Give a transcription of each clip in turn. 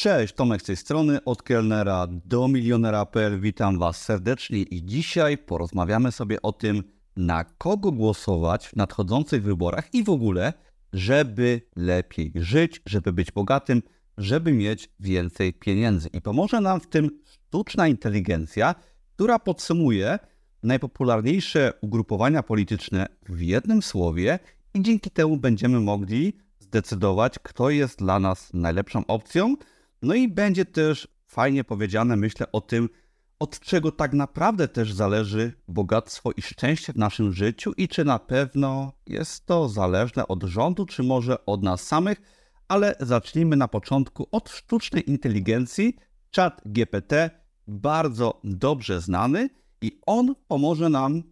Cześć, Tomek z tej strony, od kelnera do milionera.pl. Witam Was serdecznie i dzisiaj porozmawiamy sobie o tym, na kogo głosować w nadchodzących wyborach i w ogóle, żeby lepiej żyć, żeby być bogatym, żeby mieć więcej pieniędzy. I pomoże nam w tym sztuczna inteligencja, która podsumuje najpopularniejsze ugrupowania polityczne w jednym słowie i dzięki temu będziemy mogli zdecydować, kto jest dla nas najlepszą opcją. No i będzie też fajnie powiedziane, myślę, o tym, od czego tak naprawdę też zależy bogactwo i szczęście w naszym życiu i czy na pewno jest to zależne od rządu, czy może od nas samych. Ale zacznijmy na początku od sztucznej inteligencji. Chat GPT, bardzo dobrze znany, i on pomoże nam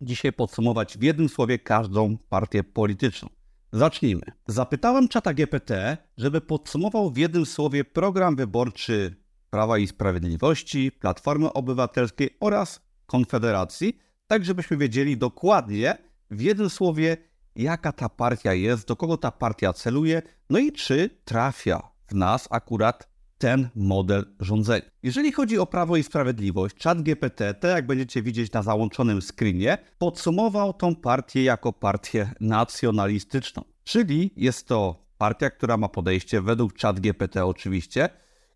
dzisiaj podsumować w jednym słowie każdą partię polityczną. Zacznijmy. Zapytałem czata GPT, żeby podsumował w jednym słowie program wyborczy Prawa i Sprawiedliwości, Platformy Obywatelskiej oraz Konfederacji, tak żebyśmy wiedzieli dokładnie w jednym słowie, jaka ta partia jest, do kogo ta partia celuje, no i czy trafia w nas akurat ten model rządzenia. Jeżeli chodzi o Prawo i Sprawiedliwość, czat GPT, tak jak będziecie widzieć na załączonym screenie, podsumował tą partię jako partię nacjonalistyczną. Czyli jest to partia, która ma podejście według czat GPT oczywiście,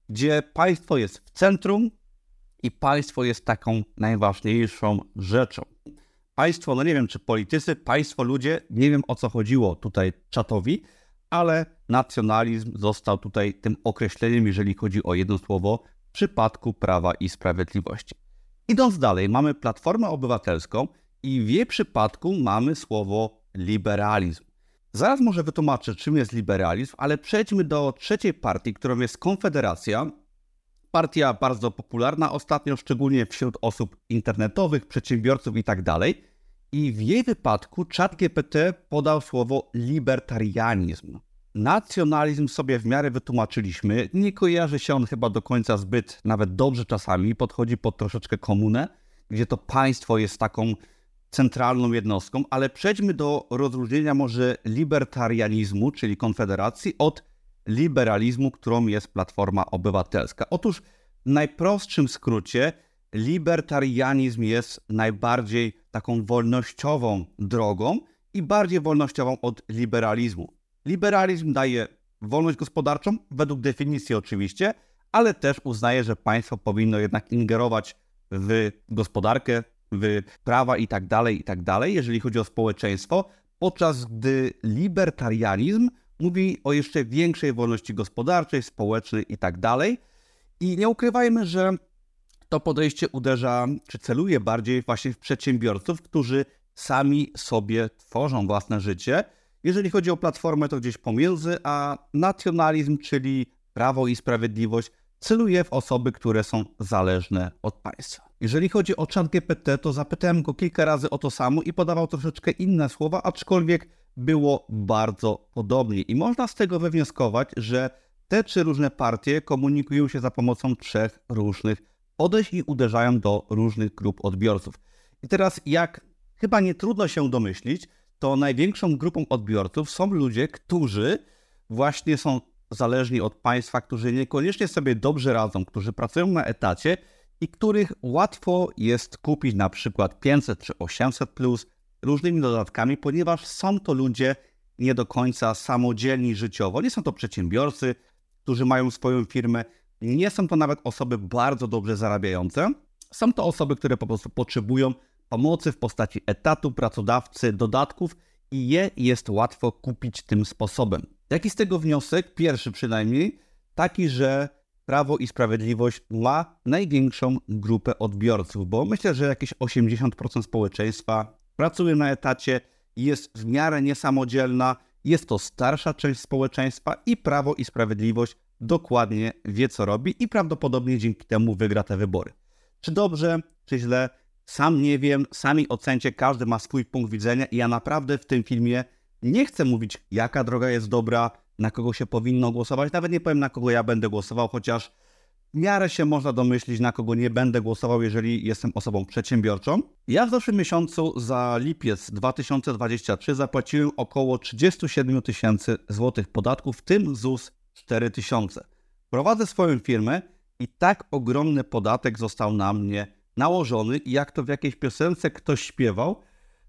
gdzie państwo jest w centrum i państwo jest taką najważniejszą rzeczą. Państwo, no nie wiem czy politycy, państwo ludzie, nie wiem o co chodziło tutaj czatowi, ale nacjonalizm został tutaj tym określeniem, jeżeli chodzi o jedno słowo, w przypadku Prawa i Sprawiedliwości. Idąc dalej, mamy Platformę Obywatelską i w jej przypadku mamy słowo liberalizm. Zaraz może wytłumaczę, czym jest liberalizm, ale przejdźmy do trzeciej partii, którą jest Konfederacja. Partia bardzo popularna ostatnio, szczególnie wśród osób internetowych, przedsiębiorców itd. Tak I w jej wypadku ChatGPT podał słowo libertarianizm. Nacjonalizm sobie w miarę wytłumaczyliśmy. Nie kojarzy się on chyba do końca zbyt, nawet dobrze czasami. Podchodzi pod troszeczkę komunę, gdzie to państwo jest taką centralną jednostką, ale przejdźmy do rozróżnienia może libertarianizmu, czyli konfederacji, od liberalizmu, którą jest Platforma Obywatelska. Otóż w najprostszym skrócie libertarianizm jest najbardziej taką wolnościową drogą i bardziej wolnościową od liberalizmu. Liberalizm daje wolność gospodarczą, według definicji oczywiście, ale też uznaje, że państwo powinno jednak ingerować w gospodarkę, w prawa i tak dalej, i tak jeżeli chodzi o społeczeństwo, podczas gdy libertarianizm mówi o jeszcze większej wolności gospodarczej, społecznej i tak. I nie ukrywajmy, że to podejście uderza, czy celuje bardziej właśnie w przedsiębiorców, którzy sami sobie tworzą własne życie. Jeżeli chodzi o platformę, to gdzieś pomiędzy, a nacjonalizm, czyli prawo i sprawiedliwość, celuje w osoby, które są zależne od państwa. Jeżeli chodzi o czat GPT, to zapytałem go kilka razy o to samo i podawał troszeczkę inne słowa, aczkolwiek było bardzo podobnie. I można z tego wywnioskować, że te trzy różne partie komunikują się za pomocą trzech różnych podejść i uderzają do różnych grup odbiorców. I teraz, jak chyba nie trudno się domyślić, to największą grupą odbiorców są ludzie, którzy właśnie są zależni od państwa, którzy niekoniecznie sobie dobrze radzą, którzy pracują na etacie i których łatwo jest kupić na przykład 500 czy 800 plus różnymi dodatkami, ponieważ są to ludzie nie do końca samodzielni życiowo. Nie są to przedsiębiorcy, którzy mają swoją firmę, nie są to nawet osoby bardzo dobrze zarabiające. Są to osoby, które po prostu potrzebują pomocy w postaci etatu, pracodawcy, dodatków i je jest łatwo kupić tym sposobem. Jaki z tego wniosek? Pierwszy przynajmniej, taki, że Prawo i Sprawiedliwość ma największą grupę odbiorców, bo myślę, że jakieś 80% społeczeństwa pracuje na etacie, jest w miarę niesamodzielna, jest to starsza część społeczeństwa i Prawo i Sprawiedliwość dokładnie wie, co robi i prawdopodobnie dzięki temu wygra te wybory. Czy dobrze, czy źle, sam nie wiem, sami ocencie, każdy ma swój punkt widzenia i ja naprawdę w tym filmie nie chcę mówić, jaka droga jest dobra, na kogo się powinno głosować. Nawet nie powiem, na kogo ja będę głosował, chociaż w miarę się można domyślić, na kogo nie będę głosował, jeżeli jestem osobą przedsiębiorczą. Ja w zeszłym miesiącu za lipiec 2023 zapłaciłem około 37 tysięcy złotych podatków, w tym ZUS 4 tysiące. prowadzę swoją firmę i tak ogromny podatek został na mnie nałożony i jak to w jakiejś piosence ktoś śpiewał,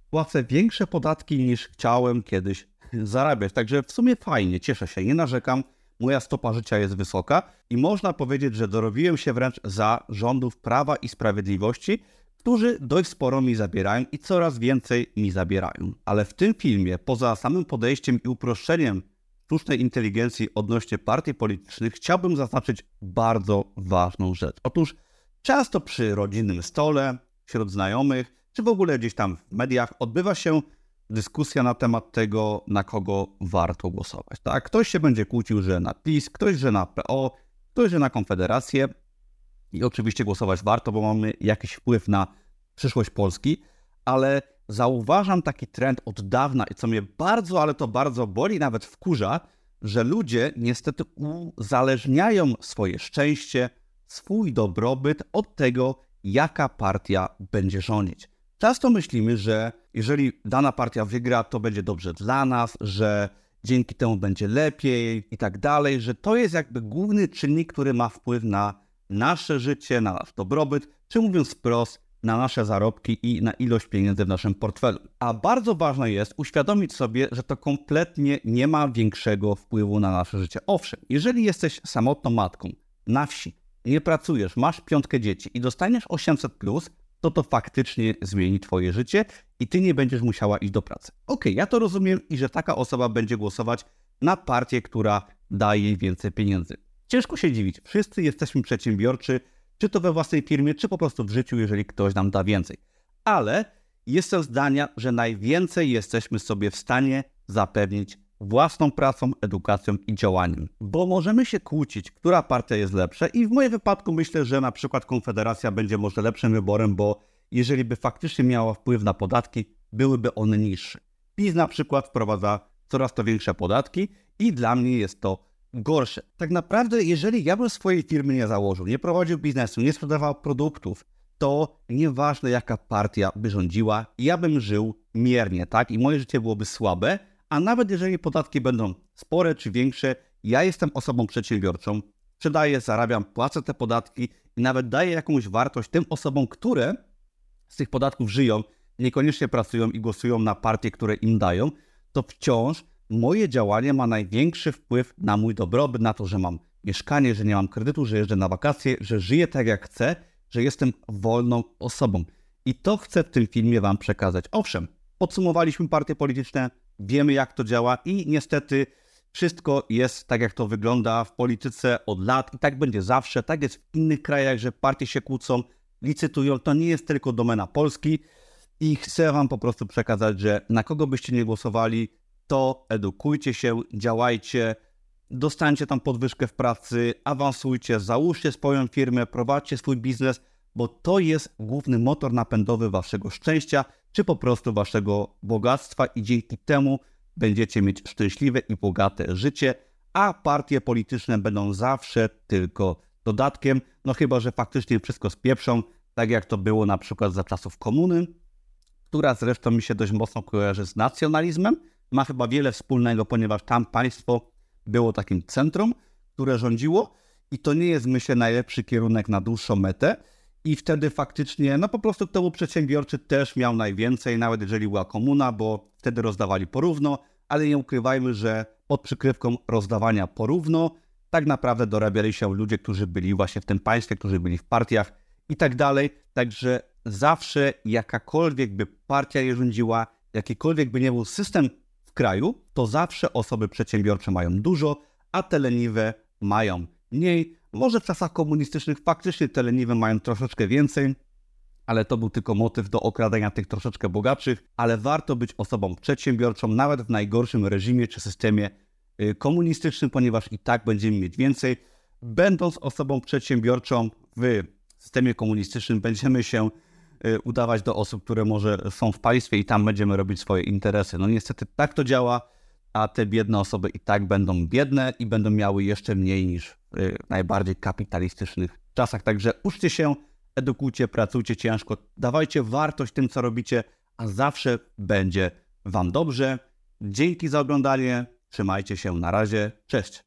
płacę większe podatki niż chciałem kiedyś zarabiać. Także w sumie fajnie, cieszę się, nie narzekam. Moja stopa życia jest wysoka i można powiedzieć, że dorobiłem się wręcz za rządów prawa i sprawiedliwości, którzy dość sporo mi zabierają i coraz więcej mi zabierają. Ale w tym filmie, poza samym podejściem i uproszczeniem sztucznej inteligencji odnośnie partii politycznych, chciałbym zaznaczyć bardzo ważną rzecz. Otóż często przy rodzinnym stole, wśród znajomych, czy w ogóle gdzieś tam w mediach odbywa się dyskusja na temat tego, na kogo warto głosować. Tak? Ktoś się będzie kłócił, że na PiS, ktoś, że na PO, ktoś, że na Konfederację. I oczywiście głosować warto, bo mamy jakiś wpływ na przyszłość Polski, ale zauważam taki trend od dawna i co mnie bardzo, ale to bardzo boli, nawet wkurza, że ludzie niestety uzależniają swoje szczęście, swój dobrobyt od tego, jaka partia będzie rządzić. Często myślimy, że jeżeli dana partia wygra, to będzie dobrze dla nas, że dzięki temu będzie lepiej i tak dalej, że to jest jakby główny czynnik, który ma wpływ na nasze życie, na nasz dobrobyt, czy mówiąc wprost, na nasze zarobki i na ilość pieniędzy w naszym portfelu. A bardzo ważne jest uświadomić sobie, że to kompletnie nie ma większego wpływu na nasze życie. Owszem, jeżeli jesteś samotną matką na wsi, nie pracujesz, masz piątkę dzieci i dostaniesz 800, plus, to to faktycznie zmieni Twoje życie i Ty nie będziesz musiała iść do pracy. Ok, ja to rozumiem i że taka osoba będzie głosować na partię, która daje jej więcej pieniędzy. Ciężko się dziwić, wszyscy jesteśmy przedsiębiorczy, czy to we własnej firmie, czy po prostu w życiu, jeżeli ktoś nam da więcej. Ale jestem zdania, że najwięcej jesteśmy sobie w stanie zapewnić własną pracą, edukacją i działaniem. Bo możemy się kłócić, która partia jest lepsza i w moim wypadku myślę, że na przykład Konfederacja będzie może lepszym wyborem, bo jeżeli by faktycznie miała wpływ na podatki, byłyby one niższe. PiS na przykład wprowadza coraz to większe podatki i dla mnie jest to gorsze. Tak naprawdę, jeżeli ja bym swojej firmy nie założył, nie prowadził biznesu, nie sprzedawał produktów, to nieważne jaka partia by rządziła, ja bym żył miernie, tak? I moje życie byłoby słabe, a nawet jeżeli podatki będą spore czy większe, ja jestem osobą przedsiębiorczą, sprzedaję, zarabiam, płacę te podatki i nawet daję jakąś wartość tym osobom, które z tych podatków żyją, niekoniecznie pracują i głosują na partie, które im dają, to wciąż moje działanie ma największy wpływ na mój dobrobyt, na to, że mam mieszkanie, że nie mam kredytu, że jeżdżę na wakacje, że żyję tak jak chcę, że jestem wolną osobą. I to chcę w tym filmie Wam przekazać. Owszem, podsumowaliśmy partie polityczne, wiemy jak to działa i niestety wszystko jest tak, jak to wygląda w polityce od lat i tak będzie zawsze. Tak jest w innych krajach, że partie się kłócą, licytują. To nie jest tylko domena Polski. I chcę Wam po prostu przekazać, że na kogo byście nie głosowali, to edukujcie się, działajcie, dostańcie tam podwyżkę w pracy, awansujcie, załóżcie swoją firmę, prowadźcie swój biznes, bo to jest główny motor napędowy waszego szczęścia, czy po prostu waszego bogactwa i dzięki temu będziecie mieć szczęśliwe i bogate życie, a partie polityczne będą zawsze tylko dodatkiem, no chyba, że faktycznie wszystko spieprzą, tak jak to było na przykład za czasów komuny, która zresztą mi się dość mocno kojarzy z nacjonalizmem, ma chyba wiele wspólnego, ponieważ tam państwo było takim centrum, które rządziło i to nie jest, myślę, najlepszy kierunek na dłuższą metę. I wtedy faktycznie, no po prostu kto był przedsiębiorczy też miał najwięcej, nawet jeżeli była komuna, bo wtedy rozdawali porówno, ale nie ukrywajmy, że pod przykrywką rozdawania porówno tak naprawdę dorabiali się ludzie, którzy byli właśnie w tym państwie, którzy byli w partiach i tak dalej. Także zawsze jakakolwiek by partia je rządziła, jakikolwiek by nie był system w kraju, to zawsze osoby przedsiębiorcze mają dużo, a te leniwe mają mniej. Może w czasach komunistycznych faktycznie te leniwe mają troszeczkę więcej, ale to był tylko motyw do okradania tych troszeczkę bogatszych, ale warto być osobą przedsiębiorczą nawet w najgorszym reżimie czy systemie y, komunistycznym, ponieważ i tak będziemy mieć więcej. Będąc osobą przedsiębiorczą w systemie komunistycznym, będziemy się Y, udawać do osób, które może są w państwie i tam będziemy robić swoje interesy. No niestety tak to działa, a te biedne osoby i tak będą biedne i będą miały jeszcze mniej niż w najbardziej kapitalistycznych czasach. Także uczcie się, edukujcie, pracujcie ciężko, dawajcie wartość tym, co robicie, a zawsze będzie Wam dobrze. Dzięki za oglądanie, trzymajcie się, na razie, cześć.